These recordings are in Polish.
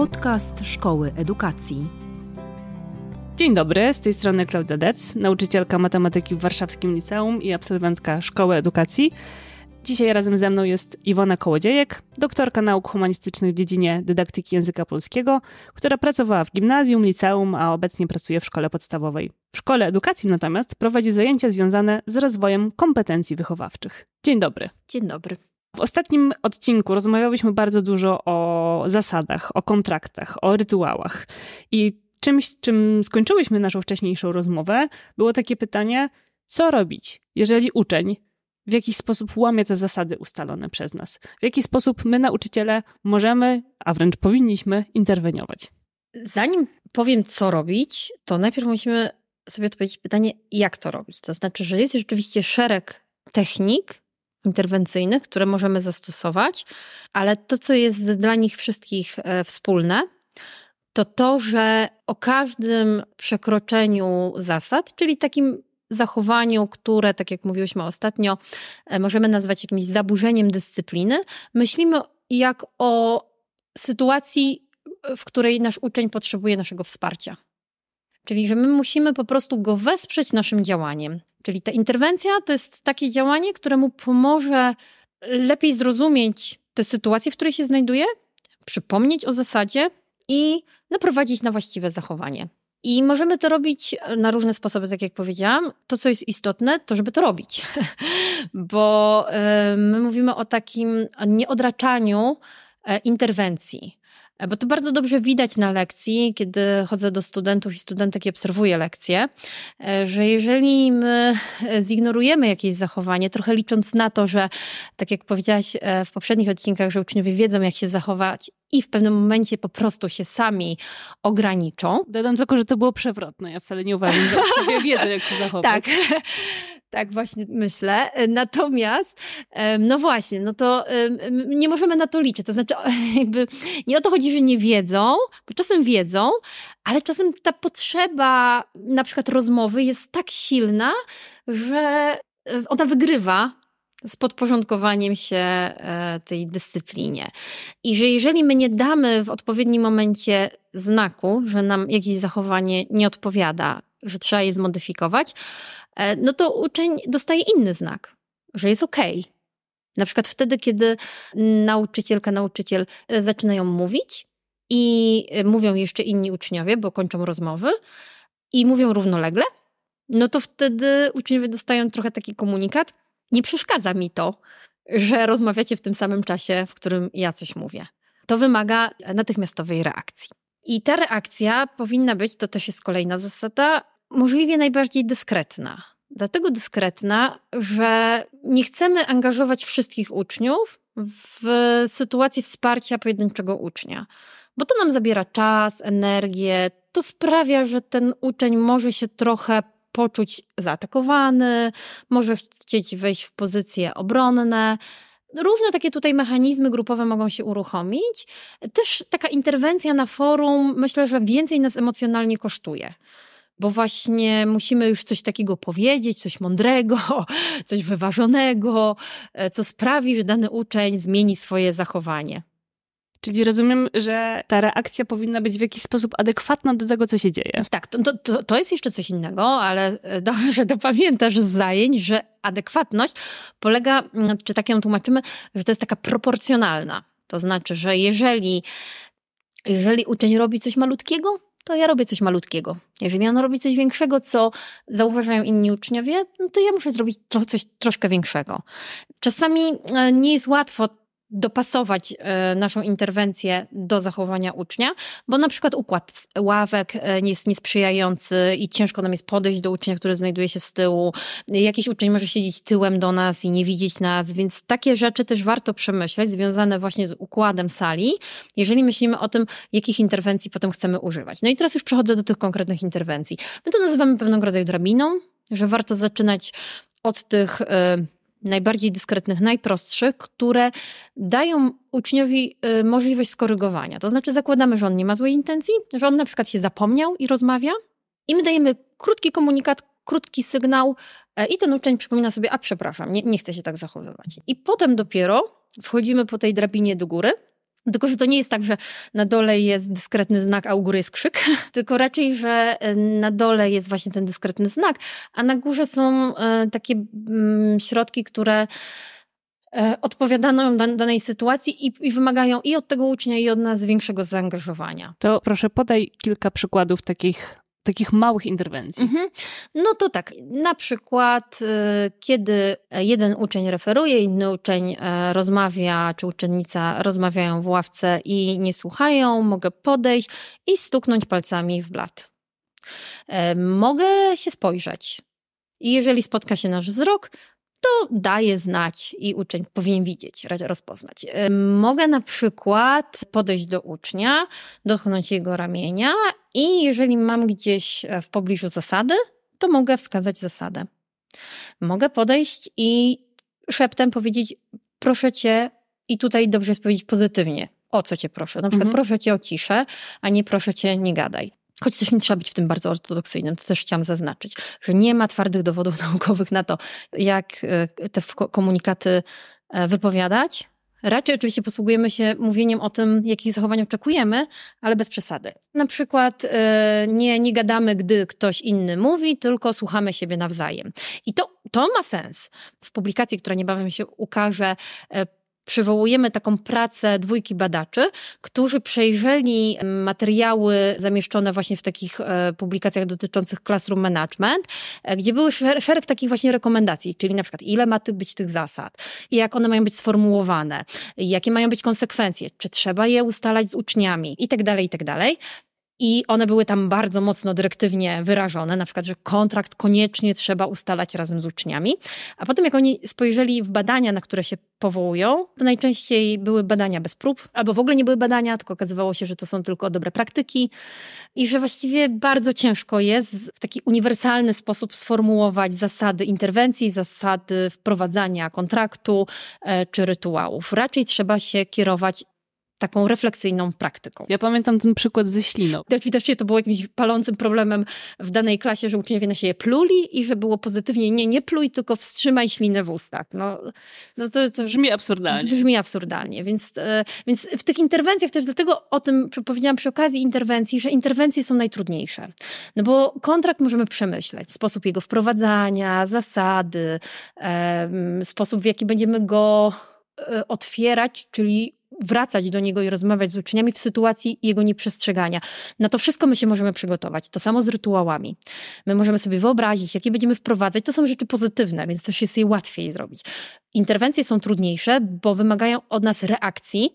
Podcast Szkoły Edukacji. Dzień dobry, z tej strony Klaudia Dec, nauczycielka matematyki w Warszawskim Liceum i absolwentka Szkoły Edukacji. Dzisiaj razem ze mną jest Iwona Kołodziejek, doktorka nauk humanistycznych w dziedzinie dydaktyki języka polskiego, która pracowała w gimnazjum, liceum, a obecnie pracuje w szkole podstawowej. W szkole edukacji natomiast prowadzi zajęcia związane z rozwojem kompetencji wychowawczych. Dzień dobry. Dzień dobry. W ostatnim odcinku rozmawiałyśmy bardzo dużo o zasadach, o kontraktach, o rytuałach. I czymś, czym skończyłyśmy naszą wcześniejszą rozmowę, było takie pytanie, co robić, jeżeli uczeń w jakiś sposób łamie te zasady ustalone przez nas? W jaki sposób my, nauczyciele, możemy, a wręcz powinniśmy interweniować? Zanim powiem, co robić, to najpierw musimy sobie odpowiedzieć pytanie, jak to robić. To znaczy, że jest rzeczywiście szereg technik interwencyjnych, które możemy zastosować, ale to, co jest dla nich wszystkich e, wspólne, to to, że o każdym przekroczeniu zasad, czyli takim zachowaniu, które, tak jak mówiłyśmy ostatnio, e, możemy nazwać jakimś zaburzeniem dyscypliny, myślimy jak o sytuacji, w której nasz uczeń potrzebuje naszego wsparcia. Czyli, że my musimy po prostu go wesprzeć naszym działaniem. Czyli ta interwencja to jest takie działanie, które mu pomoże lepiej zrozumieć tę sytuację, w której się znajduje, przypomnieć o zasadzie i naprowadzić na właściwe zachowanie. I możemy to robić na różne sposoby, tak jak powiedziałam. To, co jest istotne, to żeby to robić, bo my mówimy o takim nieodraczaniu e, interwencji. E, bo to bardzo dobrze widać na lekcji, kiedy chodzę do studentów i studentek i obserwuję lekcje, e, że jeżeli my zignorujemy jakieś zachowanie, trochę licząc na to, że tak jak powiedziałaś w poprzednich odcinkach, że uczniowie wiedzą, jak się zachować i w pewnym momencie po prostu się sami ograniczą. Dodam tylko, że to było przewrotne. Ja wcale nie uważam, że uczniowie wiedzą, jak się zachować. Tak. Tak właśnie myślę. Natomiast, no właśnie, no to nie możemy na to liczyć. To znaczy, jakby nie o to chodzi, że nie wiedzą, bo czasem wiedzą, ale czasem ta potrzeba na przykład rozmowy jest tak silna, że e, ona wygrywa z podporządkowaniem się e, tej dyscyplinie. I że jeżeli my nie damy w odpowiednim momencie znaku, że nam jakieś zachowanie nie odpowiada, że trzeba je zmodyfikować, e, no to uczeń dostaje inny znak, że jest okej. Okay. Na przykład wtedy, kiedy nauczycielka, nauczyciel e, zaczynają mówić i mówią jeszcze inni uczniowie, bo kończą rozmowy i mówią równolegle, no to wtedy uczniowie dostają trochę taki komunikat, nie przeszkadza mi to, że rozmawiacie w tym samym czasie, w którym ja coś mówię. To wymaga natychmiastowej reakcji. I ta reakcja powinna być, to też jest kolejna zasada, możliwie najbardziej dyskretna. Dlatego dyskretna, że nie chcemy angażować wszystkich uczniów w sytuację wsparcia pojedynczego ucznia, bo to nam zabiera czas, energię, to sprawia, że ten uczeń może się trochę poczuć zaatakowany, może chcieć wejść w pozycje obronne. Różne takie tutaj mechanizmy grupowe mogą się uruchomić. Też taka interwencja na forum myślę, że więcej nas emocjonalnie kosztuje bo właśnie musimy już coś takiego powiedzieć, coś mądrego, coś wyważonego, e, co sprawi, że dany uczeń zmieni swoje zachowanie. Czyli rozumiem, że ta reakcja powinna być w jakiś sposób adekwatna do tego, co się dzieje. Tak, to, to, to jest jeszcze coś innego, ale e, dobrze to pamiętasz z zajęć, że adekwatność polega, mm, czy tak ją tłumaczymy, że to jest taka proporcjonalna. To znaczy, że jeżeli, jeżeli uczeń robi coś malutkiego, to ja robię coś malutkiego. Jeżeli on robi coś większego, co zauważają inni uczniowie, no to ja muszę zrobić tro coś troszkę większego. Czasami e, nie jest łatwo dopasować e, naszą interwencję do zachowania ucznia, bo na przykład układ ławek e, jest niesprzyjający i ciężko nam jest podejść do ucznia, który znajduje się z tyłu. Jakiś uczeń może siedzieć tyłem do nas i nie widzieć nas, więc takie rzeczy też warto przemyśleć, związane właśnie z układem sali, jeżeli myślimy o tym, jakich interwencji potem chcemy używać. No i teraz już przechodzę do tych konkretnych interwencji. My to nazywamy pewnego rodzaju drabiną, że warto zaczynać od tych... Yy, najbardziej dyskretnych, najprostszych, które dają uczniowi y, możliwość skorygowania. To znaczy zakładamy, że on nie ma złej intencji, że on na przykład się zapomniał i rozmawia i my dajemy krótki komunikat, krótki sygnał e, i ten uczeń przypomina sobie, a przepraszam, nie, nie chcę się tak zachowywać. I potem dopiero wchodzimy po tej drabinie do góry Tylko, że to nie jest tak, że na dole jest dyskretny znak, a u góry jest krzyk, tylko raczej, że e, na dole jest właśnie ten dyskretny znak, a na górze są e, takie mm, środki, które e, odpowiadają danej sytuacji i, i, wymagają i od tego ucznia, i od nas większego zaangażowania. To proszę podaj kilka przykładów takich takich małych interwencji. Mhm. No to tak, na przykład, y, kiedy jeden uczeń referuje, inny uczeń e, rozmawia, czy uczennica rozmawiają w ławce i nie słuchają, mogę podejść i stuknąć palcami w blat. E, mogę się spojrzeć. I jeżeli spotka się nasz wzrok, to daje znać i uczeń powinien widzieć, rozpoznać. Mogę na przykład podejść do ucznia, dotknąć jego ramienia i jeżeli mam gdzieś e, w pobliżu zasady, to mogę wskazać zasadę. Mogę podejść i szeptem powiedzieć: Proszę cię, i tutaj dobrze jest powiedzieć pozytywnie. O co cię proszę? Na przykład mhm. proszę cię o ciszę, a nie proszę cię nie gadaj. Choć też nie trzeba być w tym bardzo ortodoksyjnym, to też chciałam zaznaczyć, że nie ma twardych dowodów naukowych na to, jak e, te komunikaty e, wypowiadać. Raczej oczywiście posługujemy się mówieniem o tym, jakich zachowań oczekujemy, ale bez przesady. Na przykład e, nie, nie gadamy, gdy ktoś inny mówi, tylko słuchamy siebie nawzajem. I to, to ma sens. W publikacji, która niebawem się ukaże, przywołujemy taką pracę dwójki badaczy, którzy przejrzeli materiały zamieszczone właśnie w takich e, publikacjach dotyczących classroom management, e, gdzie były szereg takich właśnie rekomendacji, czyli na przykład ile ma być tych zasad, jak one mają być sformułowane, jakie mają być konsekwencje, czy trzeba je ustalać z uczniami i tak dalej, i one były tam bardzo mocno dyrektywnie wyrażone, na przykład, że kontrakt koniecznie trzeba ustalać razem z uczniami. A potem, jak oni spojrzeli w badania, na które się powołują, to najczęściej były badania bez prób, albo w ogóle nie były badania, tylko okazywało się, że to są tylko dobre praktyki i że właściwie bardzo ciężko jest w taki uniwersalny sposób sformułować zasady interwencji, zasady wprowadzania kontraktu e, czy rytuałów. Raczej trzeba się kierować taką refleksyjną praktyką. Ja pamiętam ten przykład ze śliną. Widocznie to było jakimś palącym problemem w danej klasie, że uczniowie na siebie pluli i że było pozytywnie nie, nie pluj, tylko wstrzymaj ślinę w ustach. No, no to, to brzmi absurdalnie. Brzmi absurdalnie, więc, e, więc w tych interwencjach też dlatego o tym powiedziałam przy okazji interwencji, że interwencje są najtrudniejsze. No bo kontrakt możemy przemyśleć, sposób jego wprowadzania, zasady, sposób w jaki będziemy go e, otwierać, czyli wracać do niego i rozmawiać z uczniami w sytuacji jego nieprzestrzegania. Na to wszystko my się możemy przygotować. To samo z rytuałami. My możemy sobie wyobrazić, jakie będziemy wprowadzać. To są rzeczy pozytywne, więc też jest je łatwiej zrobić. Interwencje są trudniejsze, bo wymagają od nas reakcji,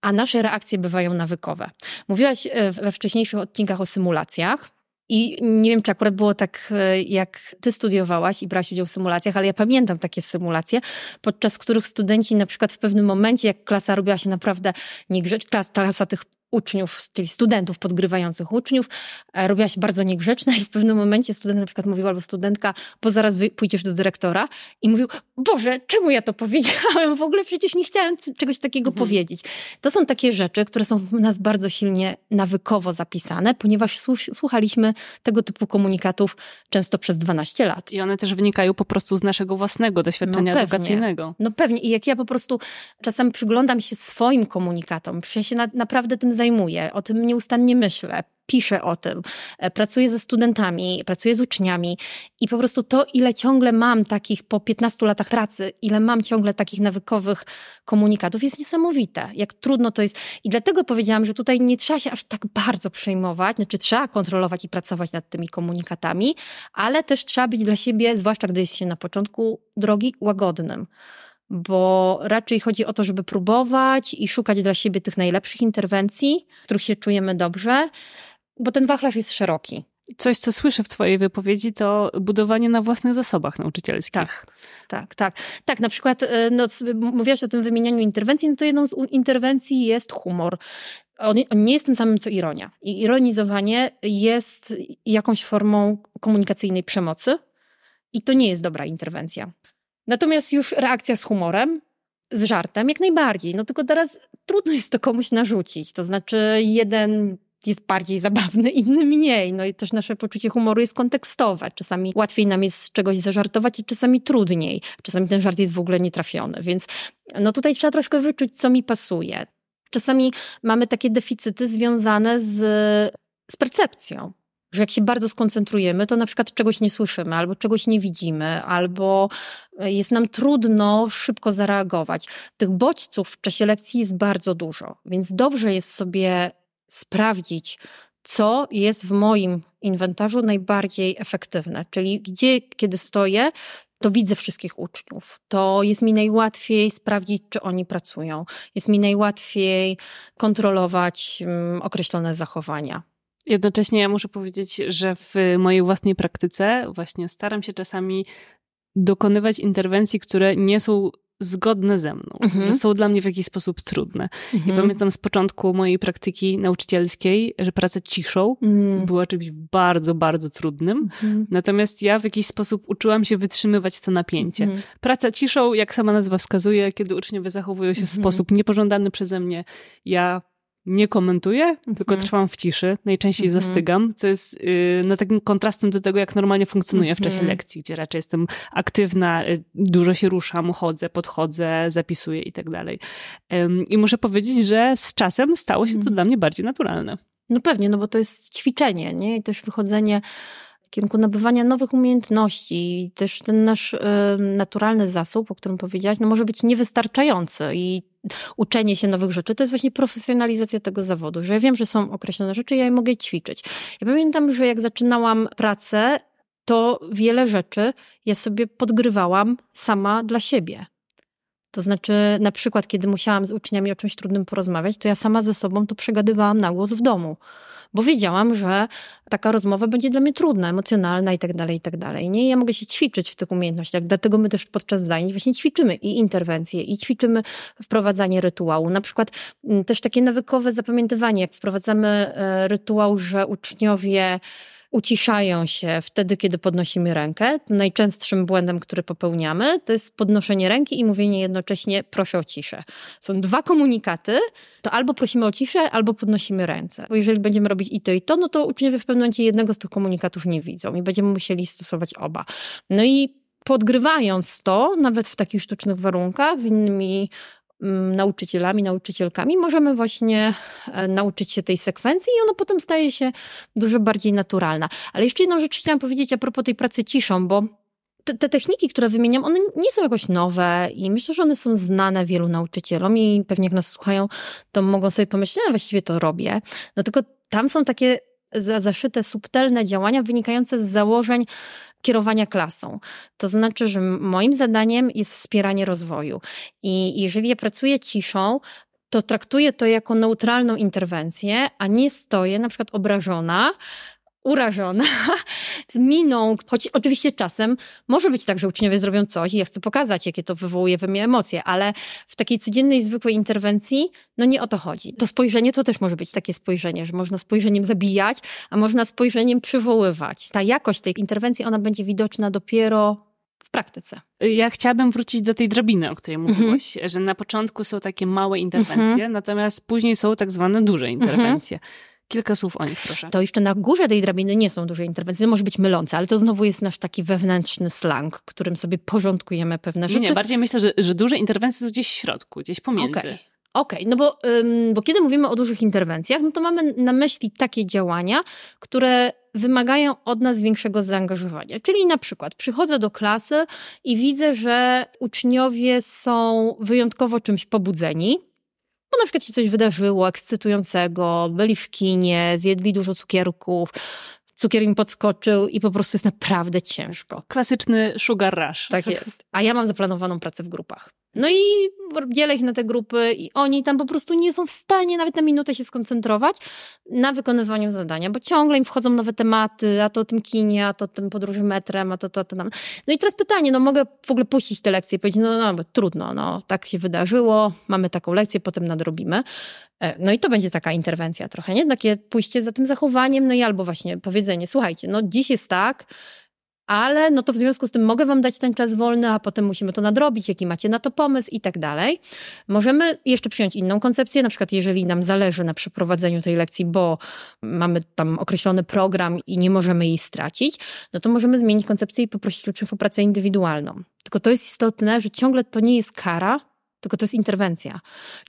a nasze reakcje bywają nawykowe. Mówiłaś e, we wcześniejszych odcinkach o symulacjach. I nie wiem, czy akurat było tak, e, jak ty studiowałaś i brałaś udział w symulacjach, ale ja pamiętam takie symulacje, podczas których studenci na przykład w pewnym momencie, jak klasa robiła się naprawdę niegrzeczna, klasa tych uczniów, czyli studentów podgrywających uczniów, e, robiła się bardzo niegrzeczna i w pewnym momencie student na przykład mówił albo studentka, bo zaraz pójdziesz do dyrektora i mówił, Boże, czemu ja to powiedziałem? W ogóle przecież nie chciałem czegoś takiego mhm. powiedzieć. To są takie rzeczy, które są w nas bardzo silnie nawykowo zapisane, ponieważ słuchaliśmy tego typu komunikatów często przez 12 lat. I one też wynikają po prostu z naszego własnego doświadczenia no edukacyjnego. No pewnie. I jak ja po prostu czasem przyglądam się swoim komunikatom, ja się na, naprawdę tym zajmuję, o tym nieustannie myślę, piszę o tym, e, pracuję ze studentami, pracuję z uczniami i po prostu to, ile ciągle mam takich po 15 latach pracy, ile mam ciągle takich nawykowych komunikatów, jest niesamowite. Jak trudno to jest. I dlatego powiedziałam, że tutaj nie trzeba się aż tak bardzo przejmować, znaczy trzeba kontrolować i pracować nad tymi komunikatami, ale też trzeba być dla siebie, zwłaszcza gdy jest się na początku drogi, łagodnym bo raczej chodzi o to, żeby próbować i szukać dla siebie tych najlepszych interwencji, w których się czujemy dobrze, bo ten wachlarz jest szeroki. Coś, co słyszę w Twojej wypowiedzi, to budowanie na własnych zasobach nauczycielskich. Tak, tak, tak. Tak, na przykład, y, no, mówiłaś o tym wymienianiu interwencji, no to jedną z interwencji jest humor. On, on nie jest tym samym, co ironia. I ironizowanie jest jakąś formą komunikacyjnej przemocy i to nie jest dobra interwencja. Natomiast już reakcja z humorem, z żartem, jak najbardziej. No tylko teraz trudno jest to komuś narzucić. To znaczy, jeden jest bardziej zabawny, inny mniej. No i też nasze poczucie humoru jest kontekstowe. Czasami łatwiej nam jest z czegoś zażartować, a czasami trudniej. Czasami ten żart jest w ogóle nietrafiony. Więc no tutaj trzeba troszkę wyczuć, co mi pasuje. czasami mamy takie deficyty związane z, z percepcją że jak się bardzo skoncentrujemy, to na przykład czegoś nie słyszymy, albo czegoś nie widzimy, albo e, jest nam trudno szybko zareagować. Tych bodźców w czasie lekcji jest bardzo dużo, więc dobrze jest sobie sprawdzić, co jest w moim inwentarzu najbardziej efektywne, czyli gdzie, kiedy stoję, to widzę wszystkich uczniów. To jest mi najłatwiej sprawdzić, czy oni pracują. Jest mi najłatwiej kontrolować um, określone zachowania. Jednocześnie ja muszę powiedzieć, że w mojej własnej praktyce właśnie staram się czasami dokonywać interwencji, które nie są zgodne ze mną, mhm. że są dla mnie w jakiś sposób trudne. Mhm. I pamiętam z początku mojej praktyki nauczycielskiej, że praca ciszą mhm. była czymś bardzo, bardzo trudnym. Mhm. Natomiast ja w jakiś sposób uczyłam się wytrzymywać to napięcie. Mhm. Praca ciszą, jak sama nazwa wskazuje, kiedy uczniowie zachowują się w mhm. sposób niepożądany przeze mnie, ja nie komentuję, mhm. tylko trwam w ciszy. Najczęściej mhm. zastygam, co jest yy, no, takim kontrastem do tego, jak normalnie funkcjonuję w czasie mhm. lekcji, gdzie raczej jestem aktywna, y, dużo się ruszam, chodzę, podchodzę, zapisuję i tak dalej. I muszę powiedzieć, że z czasem stało się to mhm. dla mnie bardziej naturalne. No pewnie, no bo to jest ćwiczenie, nie? I też wychodzenie kierunku nabywania nowych umiejętności. Też ten nasz naturalny zasób, o którym powiedziałaś, no może być niewystarczający i uczenie się nowych rzeczy, to jest właśnie profesjonalizacja tego zawodu, że ja wiem, że są określone rzeczy, ja je mogę ćwiczyć. Ja pamiętam, że jak zaczynałam pracę, to wiele rzeczy ja sobie podgrywałam sama dla siebie. To znaczy, na przykład, kiedy musiałam z uczniami o czymś trudnym porozmawiać, to ja sama ze sobą to przegadywałam na głos w domu bo wiedziałam, że taka rozmowa będzie dla mnie trudna, emocjonalna i tak dalej, i tak dalej. Nie, ja mogę się ćwiczyć w tych umiejętnościach, dlatego my też podczas zajęć właśnie ćwiczymy i interwencje, i ćwiczymy wprowadzanie rytuału. Na przykład mm, też takie nawykowe zapamiętywanie, jak wprowadzamy e, rytuał, że uczniowie uciszają się wtedy, kiedy podnosimy rękę. Najczęstszym błędem, który popełniamy, to jest podnoszenie ręki i mówienie jednocześnie proszę o ciszę. Są dwa komunikaty, to albo prosimy o ciszę, albo podnosimy ręce. Bo jeżeli będziemy robić i to, i to, no to uczniowie w pewnym momencie jednego z tych komunikatów nie widzą i będziemy musieli stosować oba. No i podgrywając to, nawet w takich sztucznych warunkach, z innymi nauczycielami, nauczycielkami, możemy właśnie e, nauczyć się tej sekwencji i ona potem staje się dużo bardziej naturalna. Ale jeszcze jedną rzecz chciałam powiedzieć a propos tej pracy ciszą, bo te, te, techniki, które wymieniam, one nie są jakoś nowe i myślę, że one są znane wielu nauczycielom i pewnie jak nas słuchają, to mogą sobie pomyśleć, ja właściwie to robię. No tylko tam są takie zaszyte subtelne działania wynikające z założeń kierowania klasą. To znaczy, że moim zadaniem jest wspieranie rozwoju. I jeżeli ja pracuję ciszą, to traktuję to jako neutralną interwencję, a nie stoję na przykład obrażona, urażona, z miną, choć oczywiście czasem może być tak, że uczniowie zrobią coś i ja chcę pokazać, jakie to wywołuje we mnie emocje, ale w takiej codziennej, zwykłej interwencji, no nie o to chodzi. To spojrzenie to też może być takie spojrzenie, że można spojrzeniem zabijać, a można spojrzeniem przywoływać. Ta jakość tej interwencji, ona będzie widoczna dopiero w praktyce. Ja chciałabym wrócić do tej drabiny, o której mhm. mówiłaś, że na początku są takie małe interwencje, mhm. natomiast później są tak zwane duże mhm. interwencje. Kilka słów o nich, proszę. To jeszcze na górze tej drabiny nie są duże interwencje, może być mylące, ale to znowu jest nasz taki wewnętrzny slang, którym sobie porządkujemy pewne rzeczy. Nie, nie bardziej myślę, że, że duże interwencje są gdzieś w środku, gdzieś pomiędzy. Okay. Okej, okay, no bo, ym, bo kiedy mówimy o dużych interwencjach, no to mamy na myśli takie działania, które wymagają od nas większego zaangażowania. Czyli na przykład przychodzę do klasy i widzę, że uczniowie są wyjątkowo czymś pobudzeni, bo na przykład się coś wydarzyło ekscytującego, byli w kinie, zjedli dużo cukierków, cukier im podskoczył i po prostu jest naprawdę ciężko. Klasyczny sugar rush. Tak jest. A ja mam zaplanowaną pracę w grupach. No i dzielę ich na te grupy i oni tam po prostu nie są w stanie nawet na minutę się skoncentrować na wykonywaniu zadania, bo ciągle im wchodzą nowe tematy, a to o tym kinie, a to o tym podróży metrem, a to to, to. No i teraz pytanie, no mogę w ogóle puścić te lekcje i powiedzieć, no, no, no trudno, no tak się wydarzyło, mamy taką lekcję, potem nadrobimy. E, no i to będzie taka interwencja trochę, nie? Takie pójście za tym zachowaniem, no i albo właśnie powiedzenie, słuchajcie, no dziś jest tak, ale no to w związku z tym mogę wam dać ten czas wolny, a potem musimy to nadrobić, jaki macie na to pomysł i tak dalej. Możemy jeszcze przyjąć inną koncepcję, na przykład jeżeli nam zależy na przeprowadzeniu tej lekcji, bo mamy tam określony program i nie możemy jej stracić, no to możemy zmienić koncepcję i poprosić uczniów o pracę indywidualną. Tylko to jest istotne, że ciągle to nie jest kara, tylko to jest interwencja.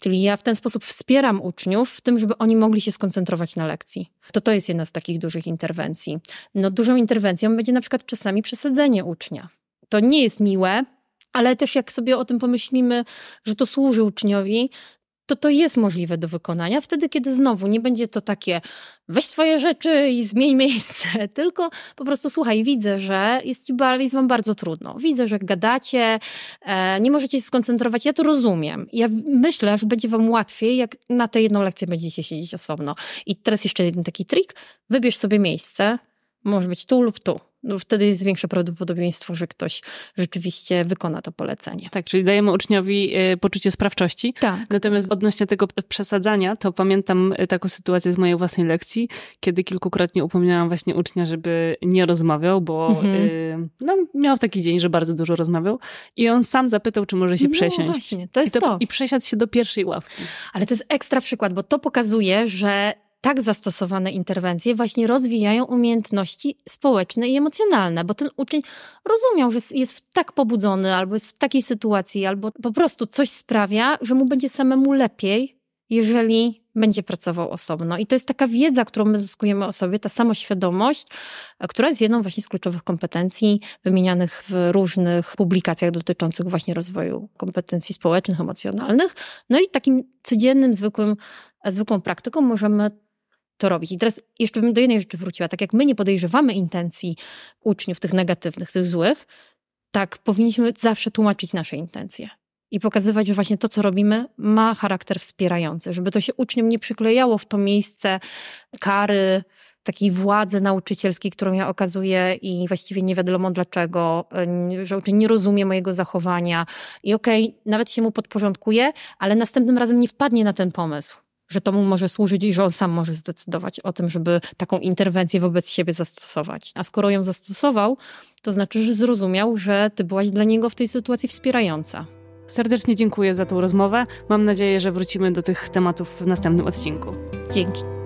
Czyli ja w ten sposób wspieram uczniów w tym, żeby oni mogli się skoncentrować na lekcji. To to jest jedna z takich dużych interwencji. No dużą interwencją będzie na przykład czasami przesadzenie ucznia. To nie jest miłe, ale też jak sobie o tym pomyślimy, że to służy uczniowi, to to jest możliwe do wykonania wtedy, kiedy znowu nie będzie to takie weź swoje rzeczy i zmień miejsce, tylko po prostu słuchaj, widzę, że jest, ci, jest wam bardzo trudno. Widzę, że gadacie, e, nie możecie się skoncentrować, ja to rozumiem. Ja myślę, że będzie wam łatwiej, jak na tę jedną lekcję będziecie siedzieć osobno. I teraz jeszcze jeden taki trik, wybierz sobie miejsce, może być tu lub tu no wtedy jest większe prawdopodobieństwo, że ktoś rzeczywiście wykona to polecenie. Tak, czyli dajemy uczniowi y, poczucie sprawczości. Tak. Natomiast odnośnie tego przesadzania, to pamiętam y, taką sytuację z mojej własnej lekcji, kiedy kilkukrotnie upominałam właśnie ucznia, żeby nie rozmawiał, bo mhm. y, no, miał taki dzień, że bardzo dużo rozmawiał i on sam zapytał, czy może się no przesiąść. Właśnie, to jest I to, to. I przesiadł się do pierwszej ławki. Ale to jest ekstra przykład, bo to pokazuje, że tak zastosowane interwencje właśnie rozwijają umiejętności społeczne i emocjonalne, bo ten uczeń rozumiał, że jest tak pobudzony, albo jest w takiej sytuacji, albo po prostu coś sprawia, że mu będzie samemu lepiej, jeżeli będzie pracował osobno. I to jest taka wiedza, którą my zyskujemy o sobie, ta samoświadomość, która jest jedną właśnie z kluczowych kompetencji wymienianych w różnych publikacjach dotyczących właśnie rozwoju kompetencji społecznych, emocjonalnych. No i takim codziennym, zwykłym, zwykłą praktyką możemy to robić. I teraz jeszcze bym do jednej rzeczy wróciła. Tak jak my nie podejrzewamy intencji uczniów, tych negatywnych, tych złych, tak powinniśmy zawsze tłumaczyć nasze intencje. I pokazywać, że właśnie to, co robimy, ma charakter wspierający, żeby to się uczniom nie przyklejało w to miejsce kary, takiej władzy nauczycielskiej, którą ja okazuję i właściwie nie wiadomo dlaczego, że uczeń nie rozumie mojego zachowania i okej, okay, nawet się mu podporządkuje, ale następnym razem nie wpadnie na ten pomysł że to mu może służyć i że on sam może zdecydować o tym, żeby taką interwencję wobec siebie zastosować. A skoro ją zastosował, to znaczy, że zrozumiał, że ty byłaś dla niego w tej sytuacji wspierająca. Serdecznie dziękuję za tą rozmowę. Mam nadzieję, że wrócimy do tych tematów w następnym odcinku. Dzięki.